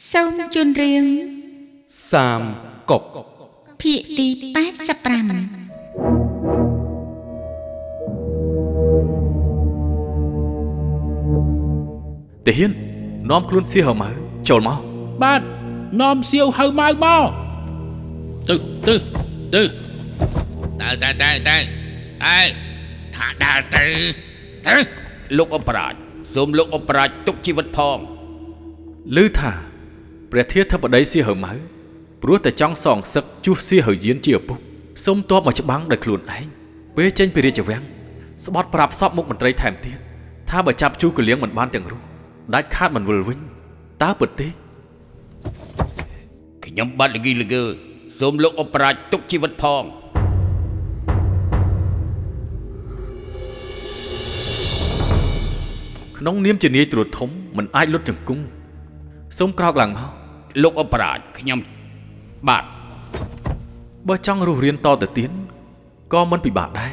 សូមជូនរឿងសាមគុកភាគទី85តាហ៊ាននាំខ្លួនសៀហៅម៉ៅចូលមកបាទនាំសៀវហៅម៉ៅមកទៅទៅទៅតើតើតើតើអើថាដើរទៅទៅលោកអបរាជសូមលោកអបរាជទុកជីវិតផងឮថា ព្រះធាធិបតីសៀហៅម៉ៅព្រោះតែចង់សងសឹកជួសសៀហៅយានជាឪពុកសុំតបមកច្បាំងដោយខ្លួនឯងពេលចេញពីរាជវាំងស្បត់ប្រាប់សពមុខមន្ត្រីថែមទៀតថាបើចាប់ជូកលៀងមិនបានទាំងរស់ដាច់ខាតមិនវិលវិញតើពិតទេខ្ញុំបាត់ល្ងីល្ងើសូមលោកអបរាជទុកជីវិតផងក្នុងនាមជានាយត្រួតធំមិនអាចលុតជង្គង់សូមក្រោកឡើងមក លោកអបរាជខ្ញុំបាទបើចង់រស់រៀនតទៅទៀតក៏មិនពិបាកដែរ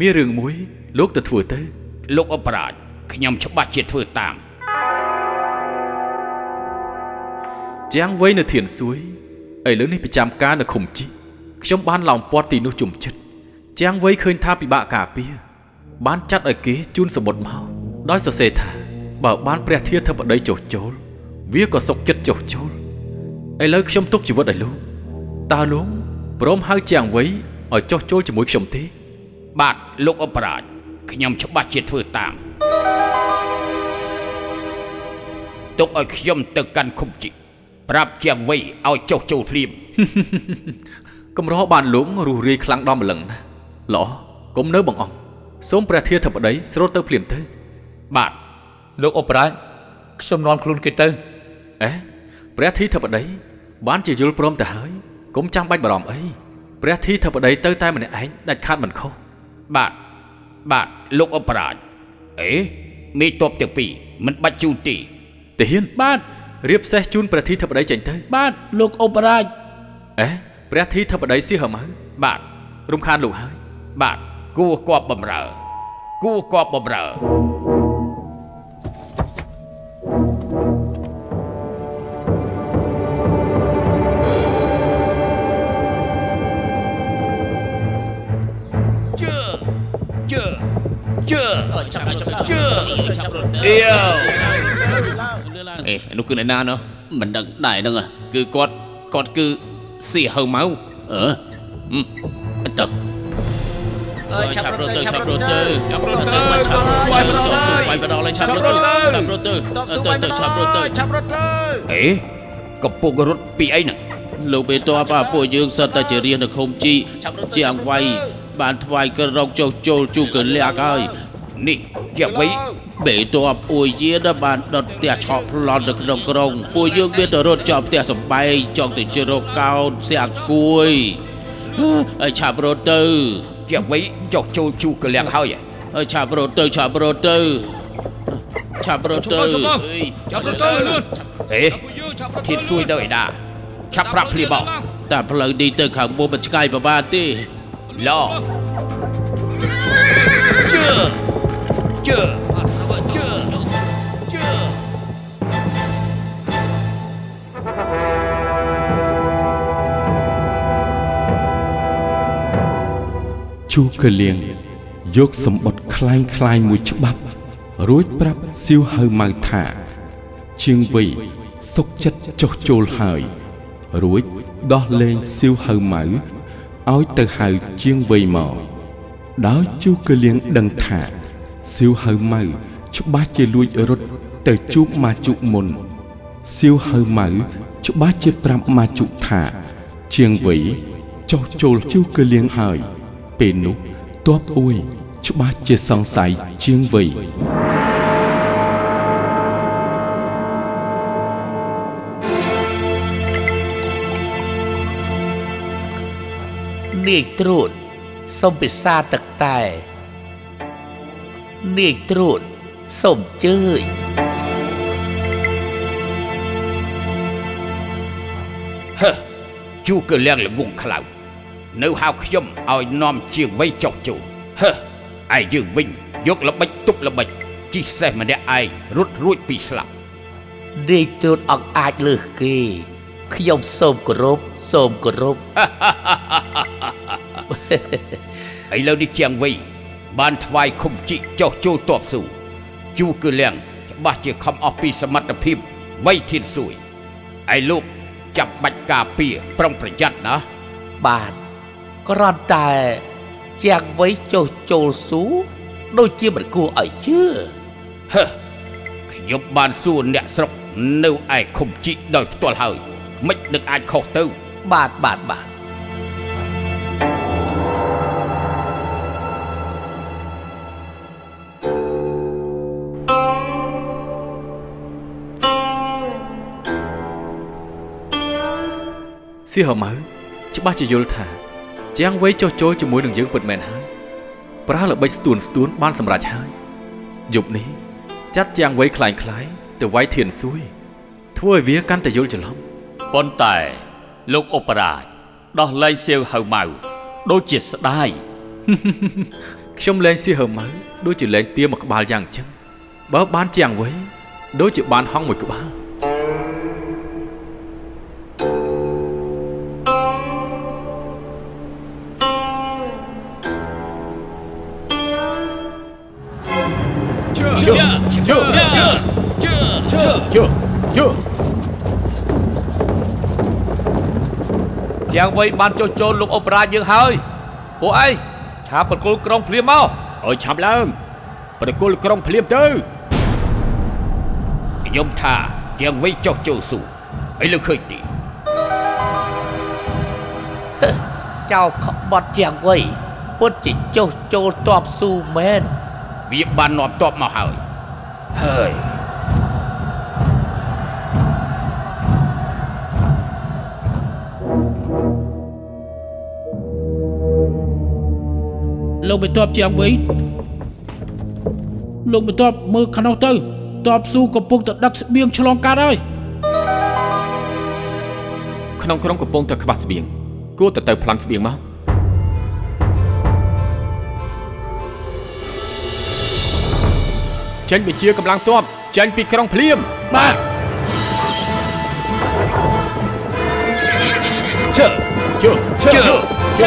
មានរឿងមួយ លោកទៅធ្វើទៅ លោកអបរាជខ្ញុំច្បាស់ជាធ្វើតាមជាងវ័យនៅធានសួយឥឡូវនេះប្រចាំការនៅឃុំជីខ្ញុំបានឡោមព័ទ្ធទីនោះជុំចិត្តជាងវ័យឃើញថាពិបាកការពារបានចាត់ឲ្យគេជូនសម្បត្តិមកដោយសរសេរថាបើបានព្រះធាធិបតីចុះចូល វាក៏សុខចិត្តចុះចូល ឥឡូវខ្ញុំទុកជីវិតឲ្យលោកតើលោកព្រមហៅជាងវ័យឲ្យចុះចូលជាមួយខ្ញុំទេ បាទលោកអបរាជខ្ញុំច្បាស់ជាធ្វើតាមទុកឲ្យខ្ញុំទៅកាន់ឃុំជីប្រាប់ជាងវ័យឲ្យចុះចូលភ្លាមកម្របានលោករស់រាយខ្លាំងដល់ម្លឹងណាស់ល្អកុំនៅបងអង្គសូមព្រះធាធិបតីស្រូតទៅភ្លាមទៅបាទលោកអបរាជខ្ញុំនាំខ្លួនគេទៅអេ ព្រះធីធិបតីបានជាយល់ព្រមទៅហើយកុំចាំបាច់បារម្ភអីព្រះធីធិបតីទៅតែម្នាក់ឯងដាច់ខាតមិនខុសបាទបាទលោកអបរាជអេមេតបទាំងពីរមិនបាច់ជូនទេទាហានបាទរៀបសេះជូនព្រះធីធិបតីចេញទៅ បាទលោកអបរាជអេព្រះធីធិបតីសៀហម៉ៅបាទរំខានលោកហើយបាទគួរគប់បំរើគួរគប់បំរើ ជើអៀវអេនោះគឺអ្នកណាណោះមិនដឹងដែរហ្នឹងហ៎គឺគាត់គាត់គឺសៀហៅម៉ៅអឺហឹមអត់ទៅអើយឆាប់រត់ទៅឆាប់រត់ទៅឆាប់រត់ទៅឆាប់រត់ទៅបាយបដលបាយបដលឆាប់រត់ទៅឆាប់រត់ទៅទៅទៅឆាប់រត់ទៅឆាប់រត់ទៅអេកំពុងរត់ពីអីហ្នឹងលោកបេតបពួកយើងសិតតែជារៀននៅឃុំជីជាអង្វៃបានថ្វាយក្រកចុះចូលជូកលាក់ហើយ នេះជាអ្វីបេតបអួយយានបានដុតផ្ទះឆក់ប្លន់នៅក្នុងក្រុងពួកយើងមានតែរត់ចោលផ្ទះសំបែងចង់ទៅជិះរកកោនស្អាគួយហើយឆាប់រត់ទៅជាអ្វីចុះចូលជូកលៀងហើយហើយឆាប់រត់ទៅឆាប់រត់ទៅឆាប់រត់ទៅចាប់រត់ទៅលឿនអេធាតសួយទៅឯដាឆាប់ប្រាប់ភ្លាមមកតែផ្លូវនេះទៅខាងមុខមិនឆ្ងាយប្រហែលទេឡ ជូកលៀងយកសម្បត្តិคล้ายคล้ายមួយច្បាប់ រួចប្រាប់សៀវហៅម៉ៅថាជាងវ័យសុកចិត្តចុះចូលហើយ រួចដោះលែងសៀវហៅម៉ៅឲ្យទៅហៅជាងវ័យមកដោយជូកលៀងដឹងថាសៀវហៅម៉ៅច្បាស់ជាលួចរត់ទៅជួបម៉ាជុមុនសៀវហៅម៉ៅច្បាស់ជាប្រាប់ម៉ាជុថាជាងវ័យចុះចូលជូកលៀងហើយ ពេលនោះទ័ពអួយ ច្បាស់ជាសង្ស័យជាងវ័យនាយត្រួតសូមពិសាទឹកតែនាយត្រួតសូមជើញហឺជូកលៀងល្ងងខ្លៅ នៅហៅខ្ញុំឲ្យនាំជាងវ័យចុះចូលហឺឯយើងវិញយកល្បិចទប់ល្បិចជីសេះម្នាក់ឯងរត់រួចពីស្លាប់នាយត្រួតអង្អាចលើសគេខ្ញុំសូមគោរពសូមគោរពឥឡូវនេះជាងវៃបានថ្វាយខុំជីកចុះចូលតបស៊ូជូគឺលៀងច្បាស់ជាខំអស់ពីសមត្ថភាពវៃធានសួយឯលោកចាប់បាច់ការពារប្រុងប្រយ័ត្នណាបាទ គ្រាន់តែជាងវ័យចុះចូលស៊ូដូចជាមិនគួរឲ្យជឿហឺខ្ញុំបានសួរអ្នកស្រុកនៅឯខុំជីកដោយផ្ទាល់ហើយមិននឹកអាចខុសទៅ បាទបាទបាទសៀហម៉ៅច្បាស់ជាយល់ថា ជាងវ័យចុះចូលជាមួយនឹងយើងពិតមែនហើយប្រើល្បិចស្ទួនស្ទួនបានសម្រេចហើយយប់នេះចាត់ជាងវ័យខ្លាញ់ខ្លាយទៅវាយធានសួយធ្វើឲ្យវាកាន់តែយល់ច្រឡំប៉ុន្តែលោកអបរាជដោះលែងសៀវហៅម៉ៅដូចជាស្ដាយខ្ញុំលែងសៀវហៅម៉ៅដូចជាលែងទាមកក្បាលយ៉ាងចឹងបើបានជាងវ័យដូចជាបានហងមួយក្បាល យ៉ាងវៃបានចុះចូលលោកអបរាជយើងហើយពួកឯងឆាបបកគលក្រុងភ្លាមមកអើយឆាប់ឡើង ប្រគល់ក្រុងភ្លាមទៅខ្ញុំថាជាងវៃចុះចូលស៊ូឥឡូវឃើញទីចៅក្បត់ជាងវ័យពុតជាចុះចូលតបស៊ូមែន វាបាននាំតបមកហើយហើយលោកបន្ទាប់ជាងវិញលោកបន្ទាប់មើលខាងនោះទៅតបស៊ូកំពុងតែដឹកស្បៀងឆ្លងកាត់ហើយក្នុងក្រុមកំពុងតែខ្វះស្បៀងគួរតែទៅប្លន់ស្បៀងមក ចេញបញ្ជាកម្លាំងទ័ពចេញពីក្រុងភ្លាមបាទជើជើជើជើ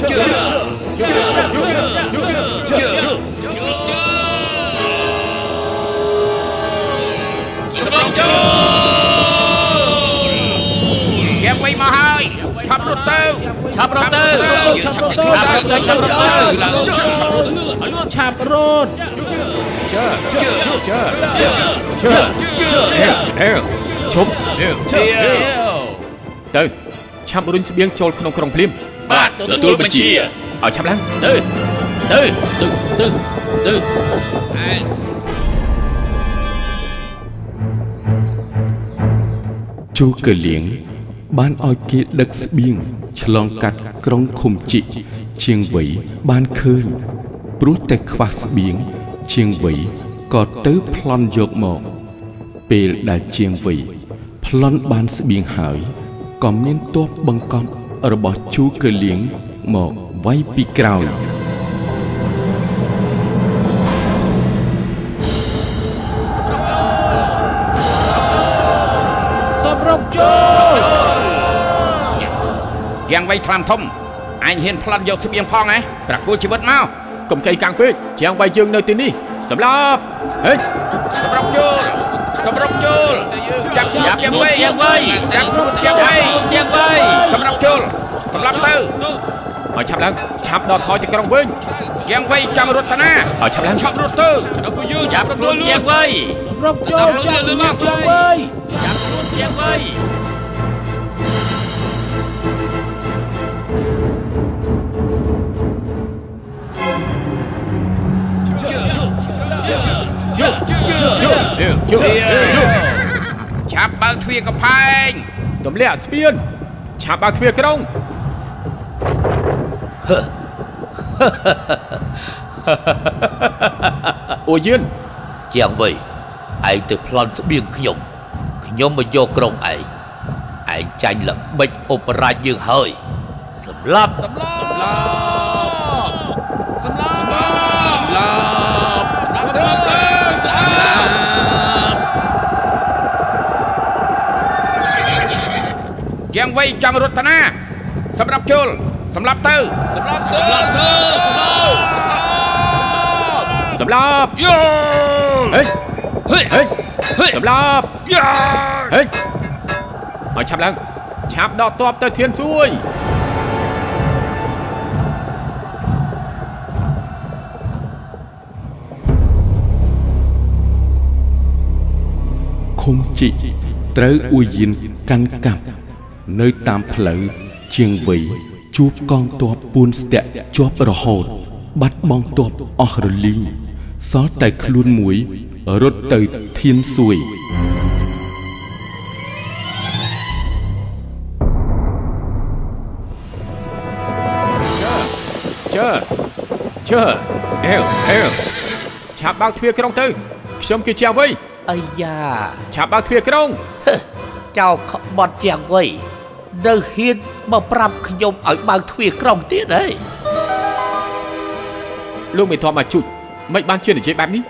ជាង ឆាប់រត់ទៅឆាប់រត់ទៅឆាប់រត់ទៅឆាប់រត់ទៅឆាប់រត់ឈប់ទៅឆាប់រុញស្បៀងចូលក្នុងក្រុងភ្លាមបាទទទួលបញ្ជាឲ្យឆាប់ឡើងទៅទៅទៅទៅទៅជូកលៀងបានឲ្យគេដឹកស្បៀង ឆ្លងកាត់ក្រុងឃុំជីកជាងវៃបានឃើញព្រោះតែខ្វះស្បៀងជាងវៃក៏ទៅប្លន់យកមកពេលដែលជាងវៃប្លន់បានស្បៀងហើយក៏មានទ័ពបង្កប់របស់ជូកលៀងមកវាយពីក្រោយ យ៉ាងវៃខ្លាំធំអញហ៊ានប្លន់យកស្បៀងផងហ៎ប្រគល់ជីវិតមកកុំកៃកាំងពេកជាងវាយយើងនៅទីនេះសម្លាប់ហេសម្រុកចូលសម្រុកចូលចាប់ជាជាងវៃជាងវៃចាប់រួចជាងវៃជាងវៃសម្រុកចូលសម្រាប់ទៅឲ្យឆាប់ឡើងឆាប់ដល់ថយទៅក្រុងវិញជាងវៃចង់រត់ទៅណាឲ្យឆាប់ឡើងឆាប់រត់ទៅពួកយើងចាប់ខ្លួនជាងវៃសម្រុកចូលចាប់មកជាងវៃចាប់ខ្លួនជាងវៃ ឆាប់បើកទ្វារកំផែងទម្លាក់ស្ពានឆាប់បើកទ្វារក្រុងអូយឿនជាងវ័យឯងទៅប្លន់ស្បៀងខ្ញុំខ្ញុំមកយកក្រុងឯងឯងចាញ់ល្បិចអបរាជយើងហើយសម្លាប់សម្លាប់ ចាំងរតនាសម្រាប់ជុលសម្រាប់ទៅសម្រាប់ទៅសម្រាប់ទៅសម្លាប់យោហេហេហេហេសម្លាប់យោហេឲ្យឆាប់ឡើងឆាប់ដកតបទៅធានសួយខុំជីកត្រូវអ៊ូយៀនកាន់កាប់ នៅតាមផ្លូវជាងវៃជួបកងទ័ពពួនស្ទាក់ជាប់រហូត បាត់បង់ទ័ពអស់រលីងសល់តែខ្លួនមួយរត់ទៅធានសួយជើជើអេវអេវឆាប់បើកទ្វារក្រុងទៅខ្ញុំគឺជាអ្វីអាយ៉ាឆាប់បើកទ្វារក្រុងចៅក្បត់ជាងវៃ នៅហ៊ានមកប្រាប់ខ្ញុំឲ្យបើកទ្វារក្រុងទៀតហីលោកមេធំមកជួយមិនបានជានិយាយបែបនេះ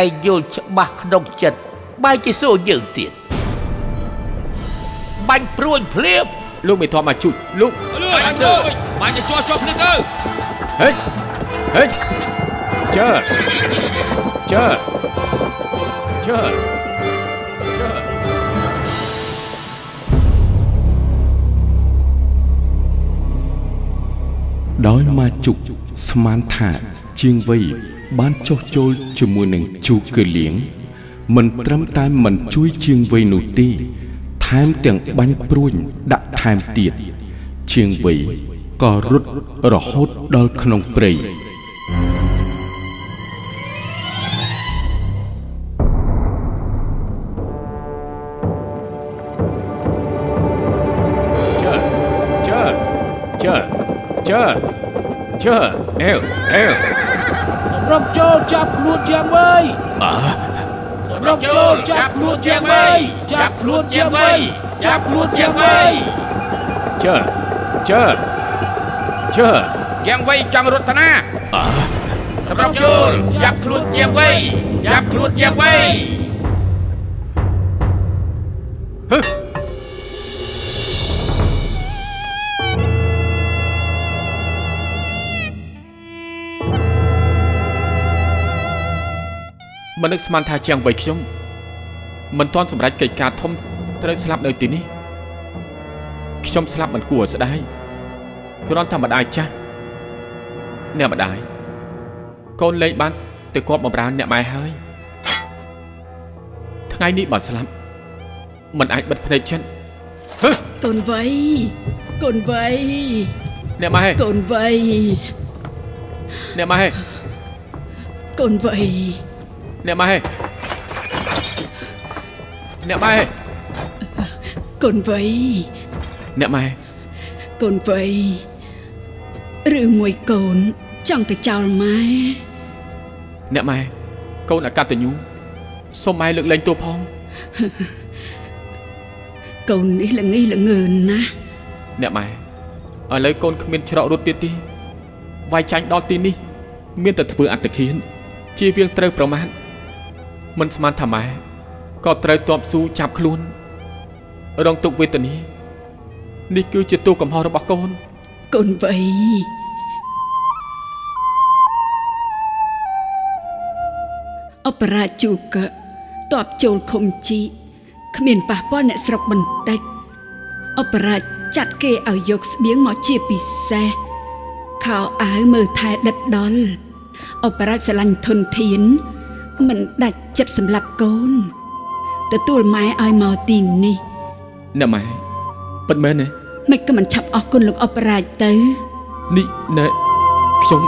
ឯងយល់ច្បាស់ក្នុងចិត្តបែរជាសួរយើងទៀតបាញ់ព្រួយភ្លាមលោកមេធំមកជួយលោកលឿនបាញ់ទៅបាញ់ទៅជាប់ជាប់គ្នាទៅហេហេជើជើជើ ដោយមកជុកស្មានថាជាងវៃបានចុះចូលជាមួយនឹងជូកឺលៀងមិនត្រឹមតែមិនជួយជាងវៃនោះទេថែមទាំងបាញ់ព្រួញដាក់ថែមទៀតជាងវៃក៏រត់រហូតដល់ក្នុងព្រៃជើ ជើជើអេវអេវសម្រាប់ចូលចាប់ខ្លួនជាងវៃអើសម្រាប់ចូលចាប់ខ្លួនជាងវៃចាប់ខ្លួនជាងវៃចាប់ខ្លួនជាងវៃជើជើជើជាងវៃចាំងរតនាអើសម្រាប់ជុលចាប់ខ្លួនជាងវៃចាប់ខ្លួនជាងវៃ មិននឹកស្មានថាជាងវ័យខ្ញុំមិនទាន់សម្រេចកិច្ចការធំត្រូវស្លាប់នៅទីនេះខ្ញុំស្លាប់មិនគួរឲ្យស្ដាយគ្រាន់តែម្ដាយចាស់អ្នកម្ដាយកូនលែងបានទៅគប់បំរើអ្នកម៉ែហើយថ្ងៃនេះបើស្លាប់មិនអាចបិទភ្នែកចិត្តកូនវៃកូនវៃអ្នកម៉ែកូនវៃអ្នកម៉ែកូនវៃ អ្នកម៉ែអ្នកម៉ែកូនវៃអ្នកម៉ែកូនវៃឬមួយកូនចង់ទៅចោលម៉ែអ្នកម៉ែកូនអកតញ្ញូសូមម៉ែលើកលែងទោសផងកូននេះល្ងីល្ងើនណាស់អ្នកម៉ែឥឡូវកូនគ្មានច្រករត់ទៀតទេវាយចាញ់ដល់ទីនេះ មានតែធ្វើអត្តឃានជាវាងត្រូវប្រមាថ មិនស្មានថាម៉ែក៏ត្រូវតបស៊ូចាប់ខ្លួន រងទុកវេទនានេះគឺជាទោសកំហុសរបស់កូនកូនវៃអបរាជូកៈតបចូលខុំជីគ្មានប៉ះពាល់អ្នកស្រុកបន្តិចអបរាជចាត់គេឲ្យយកស្បៀងមកជាពិសេសខោអាវមើលថែដិតដល់អបរាជស្រឡាញ់ធនធាន មិនដាច់ចិត្តសម្លាប់កូនទទួលម៉ែឲ្យមកទីនេះអ្នកម៉ែពិតមែនទេមិនក៏មិនឆាប់អស់គុណលោកអបរាជទៅនេះណែខ្ញុំ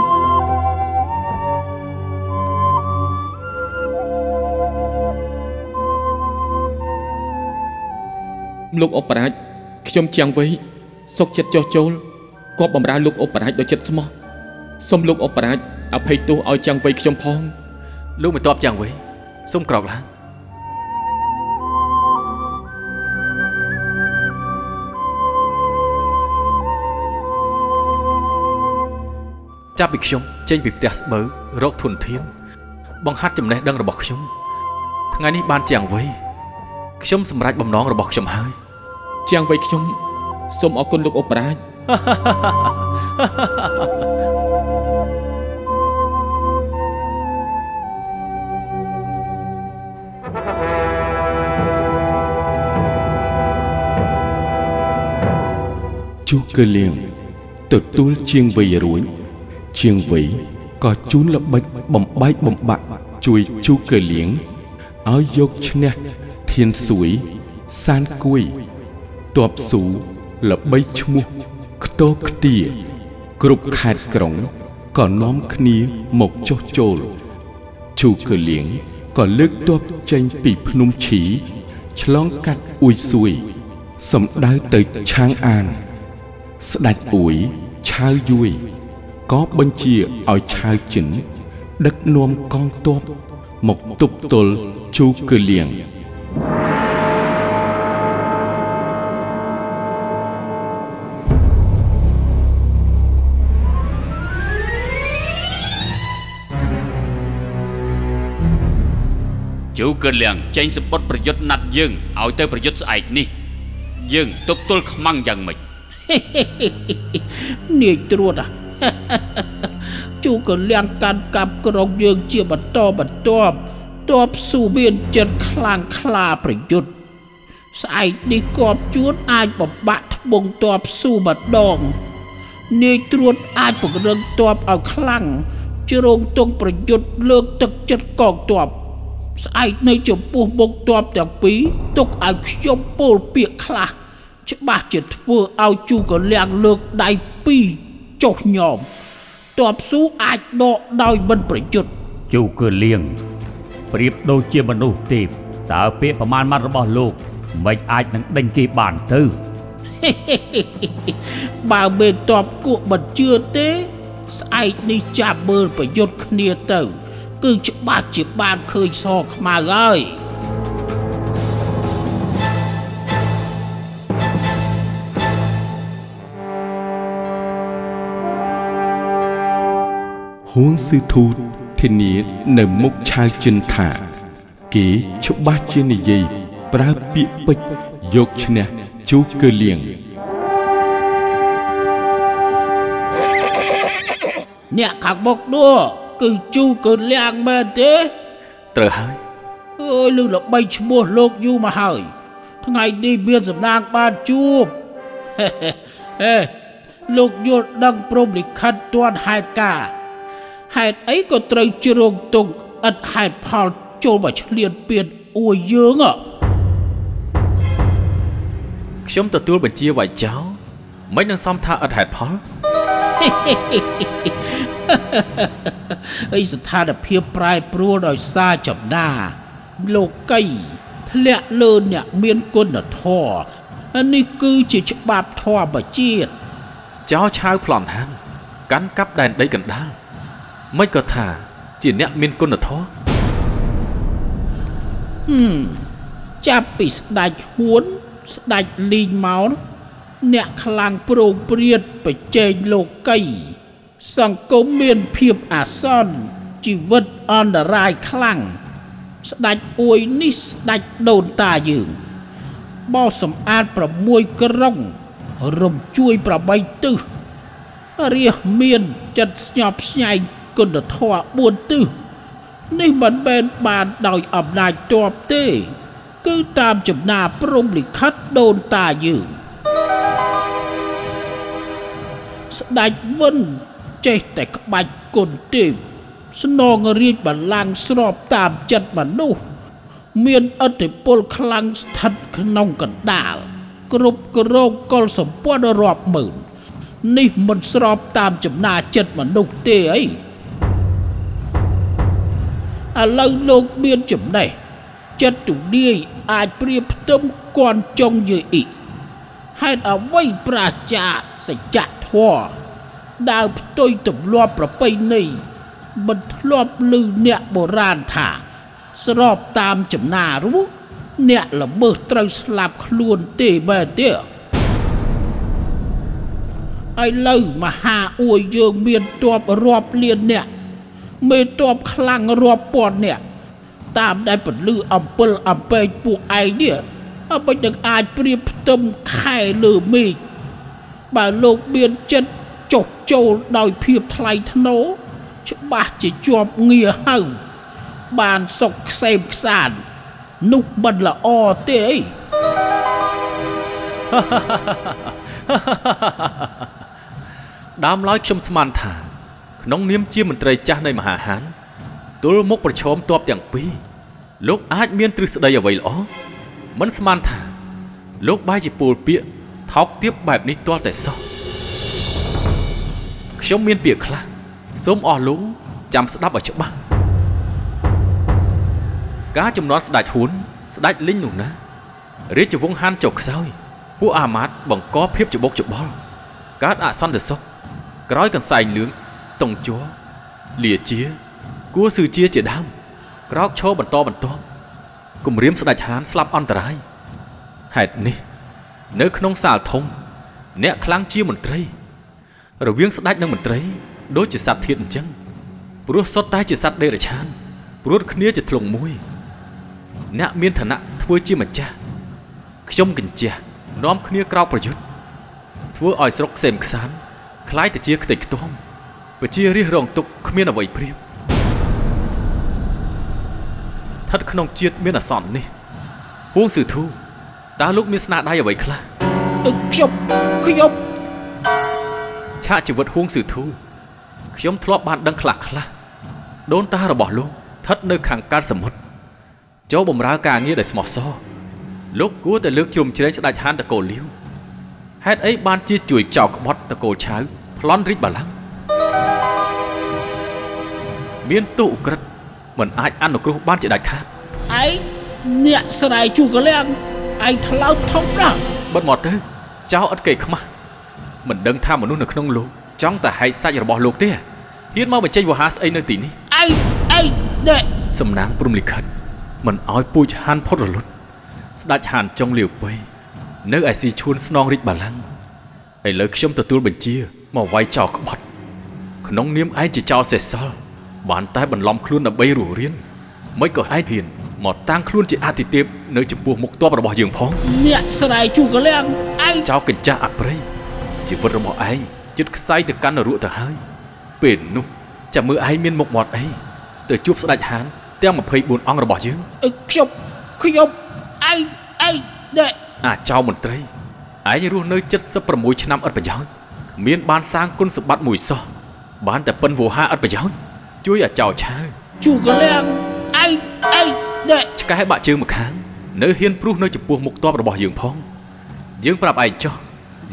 លោកអបរាជខ្ញុំជាងវ័យសុកចិត្តចោះចូលគប់បំរើលោកអបរាជដោយចិត្តស្មោះសូមលោកអបរាជអភ័យទោសឲ្យជាងវ័យខ្ញុំផង លោកមិនតបជាងវ័យសូមក្រោកឡើងចាប់ពីខ្ញុំចេញពីផ្ទះស្បូវរកធនធានបង្ហាត់ចំណេះដឹងរបស់ខ្ញុំថ្ងៃនេះបានជាងវ័យខ្ញុំសម្រេចបំណងរបស់ខ្ញុំហើយជាងវ័យខ្ញុំសូមអរគុណលោកអបរាជ ជូកឺលៀងទទួលជាងវៃរួចជាងវៃក៏ជូនល្បិចបំបែកបំបាក់ជួយជូកឺលៀងឲ្យយកឈ្នះធានសួយសានគួយតបស៊ូល្បីឈ្មោះខ្ទោខ្ទាគ្រប់ខេត្តក្រុងក៏នាំគ្នាមកចុះចូលជូកឺលៀងក៏លើកទ័ពចេញពីភ្នំឈីឆ្លងកាត់អ៊ុយសួយសំដៅទៅឆាងអាន ស្ដេចអ៊ួយឆាវយួយក៏បញ្ជាឲ្យឆាវចិន ដឹកនាំកងទ័ពមកទប់ទល់ជូកឺលៀងជូកើលៀងចេញសម្បត្តិប្រយុទ្ធណាត់យើងឲ្យទៅប្រយុទ្ធស្អែកនេះ យើងទប់ទល់ខ្មាំងយ៉ាងម៉េច នាយត្រួតអាជូក៏លៀងកាន់កាប់ក្រុងយើងជាបន្តបន្ទាប់តបស៊ូមានចិត្តខ្លាំងក្លាប្រយុទ្ធស្អែកនេះគប់ជួនអាចបំបាក់ត្បូងតបស៊ូម្ដងនាយត្រួតអាចពង្រឹងតបឲ្យខ្លាំងជ្រងទង់ប្រយុទ្ធលើកទឹកចិត្តកងទ័ពស្អែកនៅចំពោះមុខទ័ពទាំងពីរទុកឲ្យខ្ញុំពោលពាក្យខ្លះ ច្បាស់ជាធ្វើឲ្យជូកលៀងលើកដៃពីរចុះញោមទ័ពស៊ូអាចដកដោយមិនប្រយុទ្ធជូគឺលៀងប្រៀបដូចជាមនុស្សទេពតើពាក្យប្រមាណម៉ាត់របស់លោកមិនអាចនឹងដេញគេបានទៅបើមេតបគក់មិនជឿទេ ស្អែកនេះចាប់មើលប្រយុទ្ធគ្នាទៅ គឺច្បាស់ជាបានឃើញសខ្មៅហើយ ហួងស៊ឺធូធានានៅមុខឆាវចិនថា គេច្បាស់ជានិយាយប្រើពាក្យពេចន៍យកឈ្នះជូកឺលៀងអ្នកខាងមុខនោះគឺជូកើលៀងមែនទេត្រូវហើយអើយលឺល្បីឈ្មោះលោកយូរមកហើយ ថ្ងៃនេះមានសំណាងបានជួបហេលោកយល់ដឹងព្រមលិខិតទាន់ហេតុការណ៍ ហេតុអីក៏ត្រូវជ្រងទង់ឥតហេតុផលចូលមកឆ្លៀនពៀនអួយយើងហ៎ខ្ញុំទទួលបញ្ជាវាយចោលមិននឹងសំថាឥតហេតុផលអីស្ថានភាពប្រែប្រួលដោយសារចំណាលោកីធ្លាក់លើអ្នកមានគុណធម៌អានេះគឺជាច្បាប់ធម្មជាតិចោលឆាវប្លន់ហានកាន់កាប់ដែនដីកណ្ដាល មិនក៏ថា ជាអ្នកមានគុណធម៌ចាប់ពីស្ដេចហ៊ួនស្ដេចលីងមកអ្នកខ្លាំងប្រងព្រាតប្រជែងលោកី សង្គមមានភាពអាសន្នជីវិតអន្តរាយខ្លាំងស្ដេចអួយនេះស្ដេចដូនតាយើងបោសសម្អាត6ក្រុង រំជួយ8ទិសរាជមានចិត្តស្ញប់ស្ញែង គុណធម៌4ទិសនេះមិនមែនបានដោយអំណាចទ័ពទេ គឺតាមចំណាព្រំលិខិតដូនតាយើងស្ដេចវិនចេះតែក្បាច់គុណទេពស្នងរាជបល្ល័ង្កស្របតាមចិត្តមនុស្សមានឥទ្ធិពលខ្លាំងស្ថិតក្នុងកណ្ដាលគ្រប់គ្រងកុលសម្ព័ន្ធរាប់ម៉ឺននេះមិនស្របតាមចំណាចិត្តមនុស្សទេអី ឥឡូវលោកមានចំណេះចិត្តទូលាយអាចប្រៀបផ្ទឹមគន់ចុងយើអ៊ីហេតុអ្វីប្រជាសច្ចធម៌ដើរផ្ទុយទម្លាប់ប្រពៃណីមិនធ្លាប់ឮអ្នកបុរាណថា ស្របតាមចំណារស់អ្នកល្មើសត្រូវស្លាប់ខ្លួនទេបែរទេឥឡូវមហាអួយយើងមានទ័ពរាប់លានអ្នក មេតបខ្លាំងរាប់ពាន់នាក់តាមដែលពលឺអំពិលអំពែងពួកឯងនេះអ្វីនឹងអាចប្រៀបផ្ទឹមខែលើមេឃបើលោកមានចិត្តចុះចូលដោយភាពថ្លៃថ្នូរច្បាស់ជាជាប់ងារហើយបានសុកខ្សែមខ្សាននោះមិនល្អទេអីដើមឡើយខ្ញុំស្មានថា ក្នុងនាមជាមន្ត្រីចាស់នៃមហាហានទល់មុខប្រឈមតបទាំងពីរលោកអាចមានទ្រឹស្ដីអ្វីល្អមិនស្មានថា លោកបាយជាពូលពាកថោកទាបបែបនេះទាល់តែសោះខ្ញុំមានពាក្យខ្លះសូមអស់លោកចាំស្ដាប់ឲ្យច្បាស់ការចំនួនស្ដេចហ៊ុនស្ដេចលីងនោះណារាជវង្សហានចុកខ្សោយពួកអាម៉ាតបង្កភាពច្បុកច្បល់កើតអសន្តិសុខក្រោយកន្សែងលឿង តុងជ័រលាជា គួរស៊ឺជាជាដើមក្រោកឈរបន្តបន្ទាប់គម្រាមស្ដេចហានស្លាប់អន្តរាយហេតុនេះ នៅក្នុងសាលធំ អ្នកខ្លាំងជាមន្ត្រី រវាងស្ដេចនិងមន្ត្រី ដូចជាសត្វធាតអញ្ចឹងព្រោះសុទ្ធតែជាសត្វដេរឆានព្រួតគ្នាជាធ្លុងមួយ អ្នកមានឋានៈធ្វើជាម្ចាស់ខ្ញុំកញ្ជះនាំគ្នាក្រោកប្រយុទ្ធធ្វើឲ្យស្រុកខ្សែមខ្សានคล้ายទៅជាខ្ទេចខ្ទាំ ប្រជារាស្ត្ររងទុកគ្មានអ្វីព្រៀបស្ថិតក្នុងជាតិមានអសន្ននេះហួងស៊ឺធូតើលោកមានស្នាដៃអ្វីខ្លះអឺខ្ញុំខ្ញុំឆាកជីវិតហួងស៊ឺធូខ្ញុំធ្លាប់បានដឹងខ្លះខ្លះដូនតារបស់លោកស្ថិតនៅខាងកើតសមុទ្រចូលបម្រើការងារដោយស្មោះសរលោកគួរតែលើកជ្រុំជ្រែងស្ដេចហានតកូលលាវហេតុអីបានជាជួយចោលក្បត់តកូលឆៅប្លន់រីកបាឡាំង មានទោសឧក្រិដ្ឋមិនអាចអនុគ្រោះបានជាដាច់ខាតឯងអ្នកស្រែជួកលៀងឯងថ្លើមធំណាស់បិទមកទៅចោលឥតគេខ្មាស់មិនដឹងថាមនុស្សនៅក្នុងលោកចង់តែហែកសាច់របស់លោកទេហ៊ានមកបញ្ចេញវោហារស្អីនៅទីនេះឯងឯងណែសំណាងព្រំលិខិតមិនអោយពូជហានផុតរលត់ស្ដេចហានចុងលាវពៃនៅឯស៊ីឈួនស្នងរាជបាឡាំងឥឡូវខ្ញុំទទួលបញ្ជាមកវាយចោលក្បត់ក្នុងនាមឯងជាចោលសេះសល់ បានតែបន្លំខ្លួនដើម្បីរស់រៀនមិនក៏ឯងហ៊ានមកតាំងខ្លួនជាអតិទេពនៅចំពោះមុខទ័ពរបស់យើងផងអ្នកស្រែជួកលៀងឯងចោលកញ្ចាស់អប្រៃជីវិតរបស់ឯងចិត្តខ្សែទៅកាន់នរកទៅហើយពេលនោះចាំមើលឯងមានមុខមាត់អីទៅជួបស្ដេចហានទាំង24អង្គរបស់យើងអឺខ្ញុំខ្ញុំឯងឯងណែអាចៅមន្ត្រីឯងរស់នៅ76ឆ្នាំឥតប្រយោជន៍គ្មានបានសាងគុណសម្បត្តិមួយសោះបានតែប៉ិនវោហាឥតប្រយោជន៍ ជួយអាចៅឆាវជួកលៀងឯងឯងណែឆ្កែបាក់ជើងម្ខាងនៅហ៊ានព្រុសនៅចំពោះមុខទ័ពរបស់យើងផង យើងប្រាប់ឯងចោះ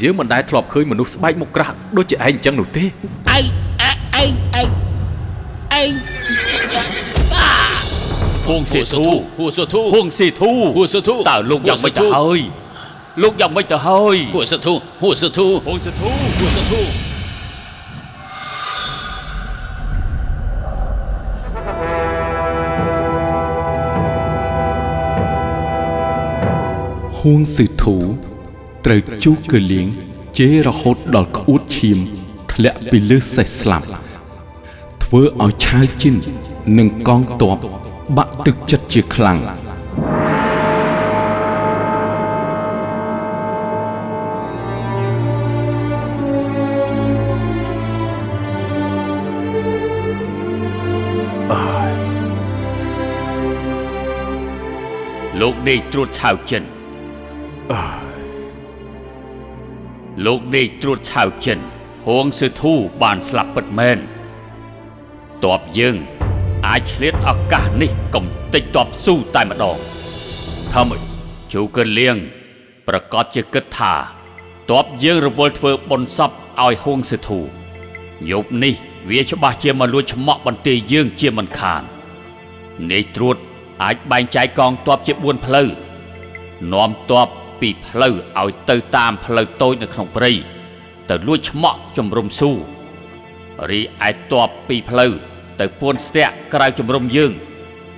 យើងមិនដែលធ្លាប់ឃើញមនុស្សស្បែកមុខក្រាស់ដូចជាឯងអញ្ចឹងនោះទេឯងឯងឯងឯងឯងហួងសេធូហួសធូហួងសេធូហួសធូតើលោកយ៉ាងមិនទៅហើយលោកយ៉ាងមិនទៅហើយហួសធូហួសធូហួងសេធូហួសធូ ងស៊ឺធូត្រូវជូកលៀងជេររហូតដល់ក្អួតឈាមធ្លាក់ពីលើសេះស្លាប់ធ្វើឲ្យឆាវជីននិងកងទ័ពបាក់ទឹកចិត្តជាខ្លាំងលោកដេកត្រួតឆាវចិន លោកដេកត្រួតឆាវចិនហួងសឺធូបានស្លាប់ពិតមែនតបយើងអាចឆ្លៀតឱកាសនេះកំទេចតបស៊ូតែម្ដងថាម៉េចជូកឺលៀងប្រកាសជាគិតថាតបយើងរវល់ធ្វើបុណ្យសពឲ្យហួងសឺធូយប់នេះវាច្បាស់ជាមកលួចឆ្មក់បន្ទាយយើងជាមិនខាននាយត្រួតអាចបែងចែកកងទ័ពជា4ផ្លូវនាំទ័ព ពីផ្លូវឲ្យទៅតាមផ្លូវតូចនៅក្នុងព្រៃទៅលួចឆ្មក់ជំរុំស៊ូរីឯទ័ពពីផ្លូវទៅពួនស្ទាក់ក្រៅជំរុំយើង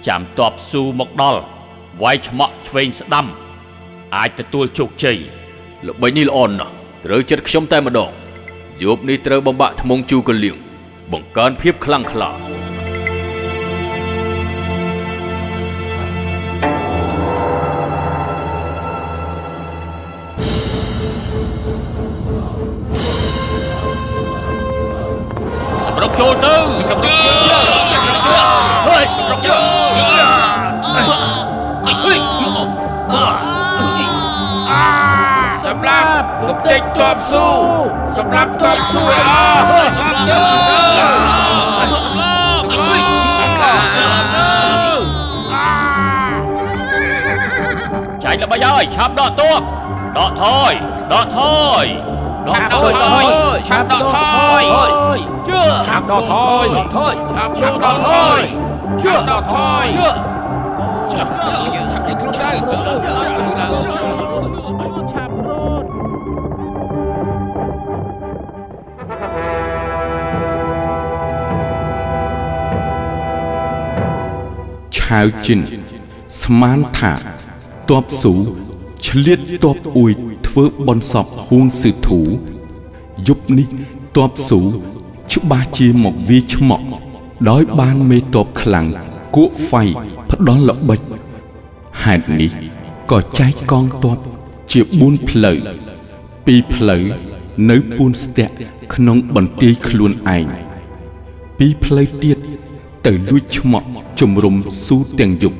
ចាំទ័ពស៊ូមកដល់វាយឆ្មក់ឆ្វេងស្ដាំ អាចទទួលជោគជ័យល្បិចនេះល្អណាស់ត្រូវចិត្តខ្ញុំតែម្ដងយប់នេះត្រូវបំបាក់ថ្មងជូកលៀងបង្កើនភាពខ្លាំងក្លា ប្រកចូលទៅហើយប្រកចូលហេសម្រាប់កុំចេញតបស៊ូសម្រាប់តបស៊ូ ឲ្យអស់ចាញ់ល្បីហើយឆាប់ដកទ័ពដកថយដកថយដកឆាប់ដកថយឆាប់ដកថយជឿឆាប់ដកថយដកថយឆាប់ឆាប់ដកថយឆាប់ដកថយជឿឆាប់ឆាប់ខ្លួនទៅឆាប់រត់ឆាវជិនស្មានថាតបស៊ូឆ្លៀតតបអួយធ្វើបនសពហួងសឺធូយប់នេះតបស៊ូ ច្បាស់ជាមកវាឆ្មក់ដោយបានមេតបខ្លាំងគក់ហ្វៃផ្ដល់ល្បិចហេតុនេះក៏ចែកកងទ័ពជា4ផ្លូវពីរផ្លូវនៅពួនស្ទាក់ក្នុងបន្ទាយខ្លួនឯងពីរផ្លូវទៀតទៅលួចឆ្មក់ជំរុំស៊ូទាំងយប់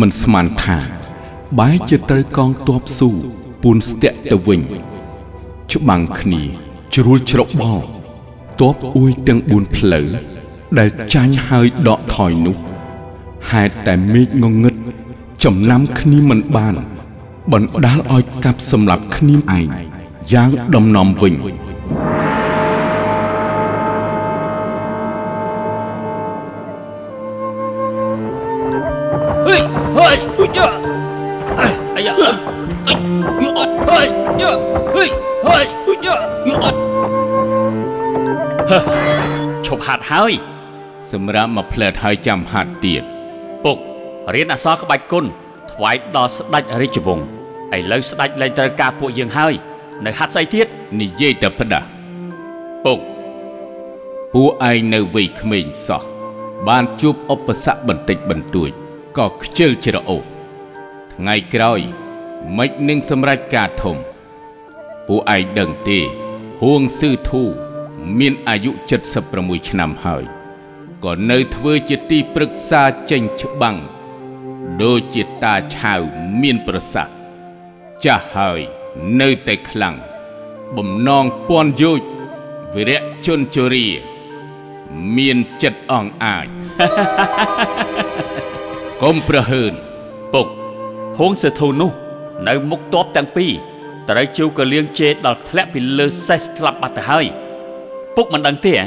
មិនស្មានថា បែរជាត្រូវកងទ័ពស៊ូពួនស្ទាក់ទៅវិញ ច្បាំងគ្នាជ្រួលច្របល់ ទ័ពអួយទាំង4ផ្លូវដែលចាញ់ហើយដកថយនោះហេតុតែមេឃងងឹតចំណាំគ្នាមិនបានបណ្ដាលឲ្យកាប់សម្លាប់គ្នាឯងយ៉ាងដំណំវិញ ឈប់ហាត់ហើយ សម្រាប់មកផ្លែតហើយចាំហាត់ទៀតពុករៀនអក្សរក្បាច់គុណថ្វាយដល់ស្ដេចរាជវង្សឥឡូវស្ដេចលែងត្រូវការពួកយើងហើយ នៅហាត់ស្អីទៀតនិយាយតែផ្ដាស់ពុកពួកឯងនៅវ័យក្មេងសោះបានជួបឧបសគ្គបន្តិចបន្តួចក៏ខ្ជិលច្រអូសថ្ងៃក្រោយមិននឹងសម្រេចការធំពួកឯងដឹងទេហួងស៊ឺធូ មានអាយុ76ឆ្នាំហើយក៏នៅធ្វើជាទីប្រឹក្សាចេញច្បាំងដូចជាតាឆាវមានប្រសាសន៍ចាស់ហើយនៅតែខ្លាំងបំណងពន់យោជវិរៈជនជរា មានចិត្តអង្អាច កុំប្រហើនពុកហួងសធូនោះ នៅមុខតបទាំងពីរត្រូវជួកលៀងជេរដល់ធ្លាក់ពីលើសេះស្លាប់បាត់ទៅហើយ ពុកមិនដឹងទេហ៎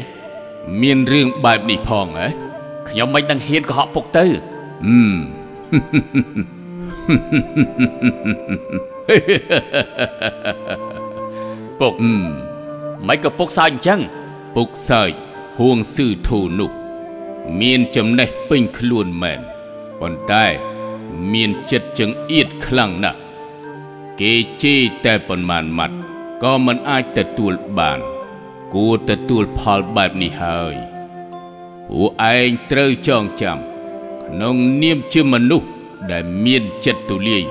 មានរឿងបែបនេះផងហ៎ខ្ញុំមិនដឹងហ៊ានកុហកពុកទៅអឺមពុកអឺមមិនក៏ពុកសើចអញ្ចឹងពុកសើចហួងស៊ឺធូនោះ មានចំណេះពេញខ្លួនមែនប៉ុន្តែមានចិត្តចង្អៀតខ្លាំងណាស់គេជេរតែប៉ុន្មានម៉ាត់ក៏មិនអាចទទួលបាន គួរទទួលផលបែបនេះហើយពួកឯងត្រូវចងចាំក្នុងនាមជាមនុស្សដែលមានចិត្តទូលាយ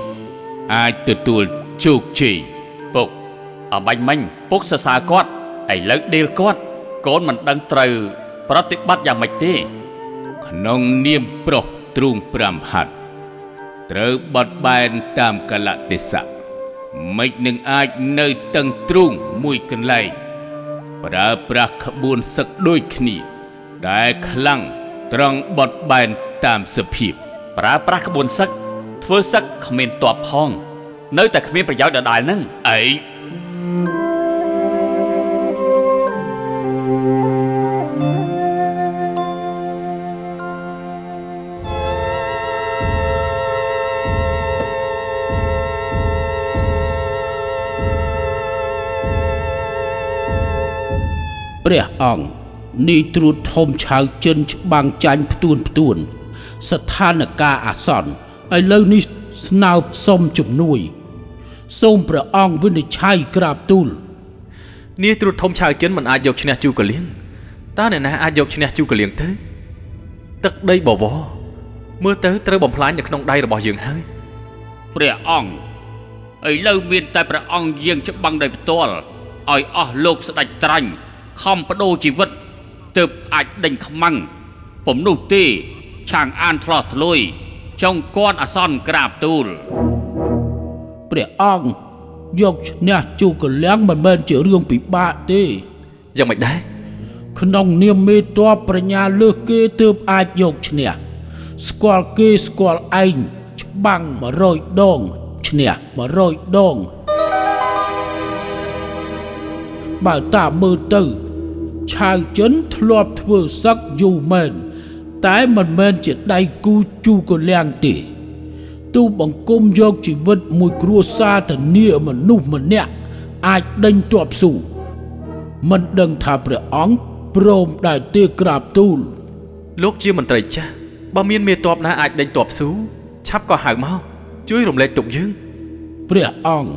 អាចទទួលជោគជ័យពុកអបាញ់មិញពុកសរសើរគាត់ឥឡូវដេលគាត់កូនមិនដឹងត្រូវ ប្រតិបត្តិយ៉ាងម៉េចទេ ក្នុងនាមប្រុសទ្រូង5ហាត់ត្រូវបត់បែនតាមកលៈទេសៈមិននឹងអាចនៅតឹងទ្រូងមួយកន្លែង ប្រើប្រាស់ក្បួនសឹកដូចគ្នាតែខ្លាំងត្រង់បត់បែនតាមសភាពប្រើប្រាស់ក្បួនសឹកធ្វើសឹកគ្មានតបផង នៅតែគ្មានប្រយោជន៍ដដែលហ្នឹងឯង ព្រះអង្គនេះត្រួតធំឆៅចិនច្បាំងចាញ់ផ្ទួនផ្ទួន ស្ថានភាពអាសន្នឥឡូវនេះស្នើសុំជំនួយ សូមព្រះអង្គវិនិច្ឆ័យក្រាបទូលនាយត្រួតធំឆៅចិនមិនអាចយកឈ្នះជូកលៀងតើអ្នកណាអាចយកឈ្នះជូកលៀងទៅទឹកដីបវរមើលទៅត្រូវបំផ្លាញនៅក្នុងដៃរបស់យើងហើយព្រះអង្គឥឡូវមានតែព្រះអង្គយាងច្បាំងដោយផ្ទាល់ឲ្យអស់លោកស្ដេចត្រាញ់ ខំបដូរជីវិតទើបអាចដេញខ្មាំងពំនោះទេឆាងអានឆ្លោះធ្លុយចង់គាត់អាសន្នក្រាបទូលព្រះអង្គយកឈ្នះជូកលៀងមិនមែនជារឿងពិបាកទេយ៉ាងម៉េចដែរក្នុងនាមមេតបប្រញ្ញាលើសគេទើបអាចយកឈ្នះស្គាល់គេស្គាល់ឯងច្បាំង100ដងឈ្នះ100ដងបើតាមមើលទៅ ឆាវចិនធ្លាប់ធ្វើសឹកយូរមែនតែមិនមែនជាដៃគូជូកលៀងទេទូបង្គំយកជីវិតមួយគ្រួសារធានាមនុស្សម្នាក់អាចដេញទ័ពស៊ូមិនដឹងថាព្រះអង្គព្រមដែលទេក្រាបទូល លោកជាមន្ត្រីចាស់បើមានមេតបណាអាចដេញតបស៊ូឆាប់ក៏ហៅមកជួយរំលែកទុកយើងព្រះអង្គ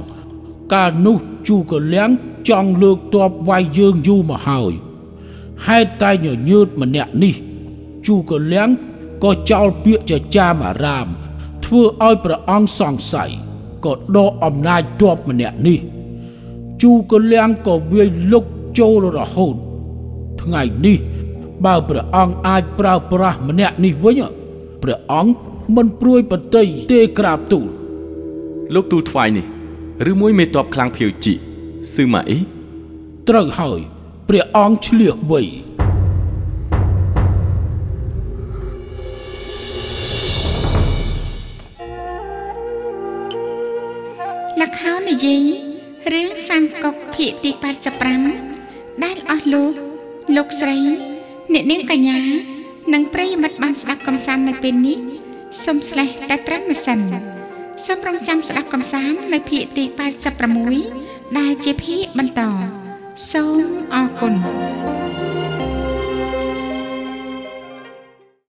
កាលនោះជូកលៀងចង់លើកទ័ពវាយយើងយូរមកហើយ ហេតុតែញញើតម្នាក់នេះជូកលៀងក៏ចោលពាក្យចចាមអារាម ធ្វើឲ្យព្រះអង្គសង្ស័យក៏ដកអំណាចទ័ពម្នាក់នេះ ជូកលៀងក៏វាយលុកចូលរហូត ថ្ងៃនេះ បើព្រះអង្គអាចប្រើប្រាស់ម្នាក់នេះវិញព្រះអង្គមិនព្រួយប្រតិយទេក្រាបទូលលោកទូលថ្វាយនេះ ឬមួយមេតបខ្លាំងភៀវជីស៊ឺម៉ាអ៊ីត្រូវហើយ ព្រះអង្គឆ្លៀសវៃលខោននិយាយរឿងសាមកុកភាគទី85ដែលអស់លោកលោកស្រី អ្នកនាងកញ្ញា និងប្រិយមិត្តបានស្ដាប់កំសាន្តនៅពេលនេះសូមស្លេះតែត្រឹមម្សិនសូមរងចាំស្ដាប់កំសាន្តនៅភាគទី86ដែលជាភាគបន្ត សូមអរគុណ